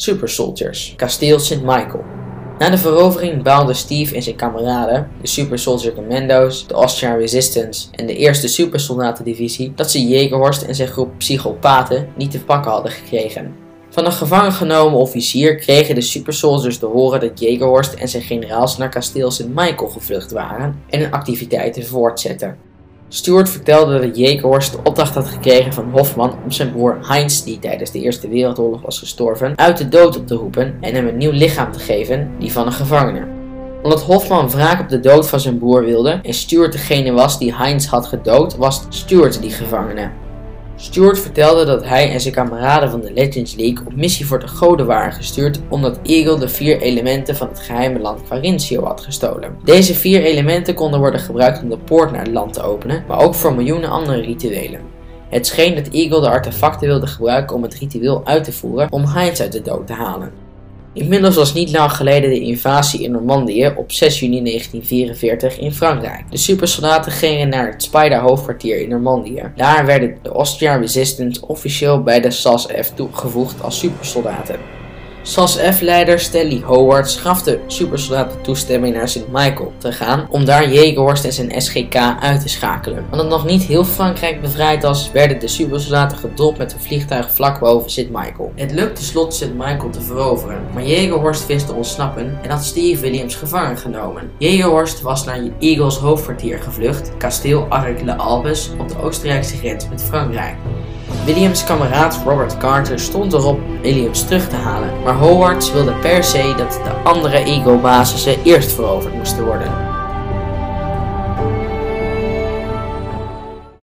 Super Soldiers, kasteel St. Michael. Na de verovering baalden Steve en zijn kameraden, de Super Soldier Commando's, de Austrian Resistance en de eerste Supersoldatendivisie, dat ze Jägerhorst en zijn groep psychopaten niet te pakken hadden gekregen. Van een gevangen genomen officier kregen de Super Soldiers te horen dat Jägerhorst en zijn generaals naar kasteel St. Michael gevlucht waren en hun activiteiten voortzetten. Stuart vertelde dat Jägerhorst de opdracht had gekregen van Hofman om zijn broer Heinz, die tijdens de Eerste Wereldoorlog was gestorven, uit de dood op te roepen en hem een nieuw lichaam te geven, die van een gevangene. Omdat Hofman wraak op de dood van zijn broer wilde en Stuart degene was die Heinz had gedood, was Stuart die gevangene. Stuart vertelde dat hij en zijn kameraden van de Legends League op missie voor de goden waren gestuurd omdat Eagle de vier elementen van het geheime land Quarintio had gestolen. Deze vier elementen konden worden gebruikt om de poort naar het land te openen, maar ook voor miljoenen andere rituelen. Het scheen dat Eagle de artefacten wilde gebruiken om het ritueel uit te voeren om Heinz uit de dood te halen. Inmiddels was niet lang geleden de invasie in Normandië op 6 juni 1944 in Frankrijk. De supersoldaten gingen naar het Spider hoofdkwartier in Normandië. Daar werden de Austrian Resistance officieel bij de SAS-F toegevoegd als supersoldaten. SAS-F-leider Stanley Howard de supersoldaten toestemming naar St. Michael te gaan om daar Jägerhorst en zijn SGK uit te schakelen. Omdat nog niet heel Frankrijk bevrijd was, werden de supersoldaten gedropt met een vliegtuig vlak boven St. Michael. Het lukte slot St. Michael te veroveren, maar Jägerhorst wist te ontsnappen en had Steve Williams gevangen genomen. Jägerhorst was naar Eagles hoofdkwartier gevlucht, kasteel Arc le Albes op de Oostenrijkse grens met Frankrijk. Williams' kameraad Robert Carter stond erop Williams terug te halen, maar Howard wilde per se dat de andere Eagle-basissen eerst veroverd moesten worden.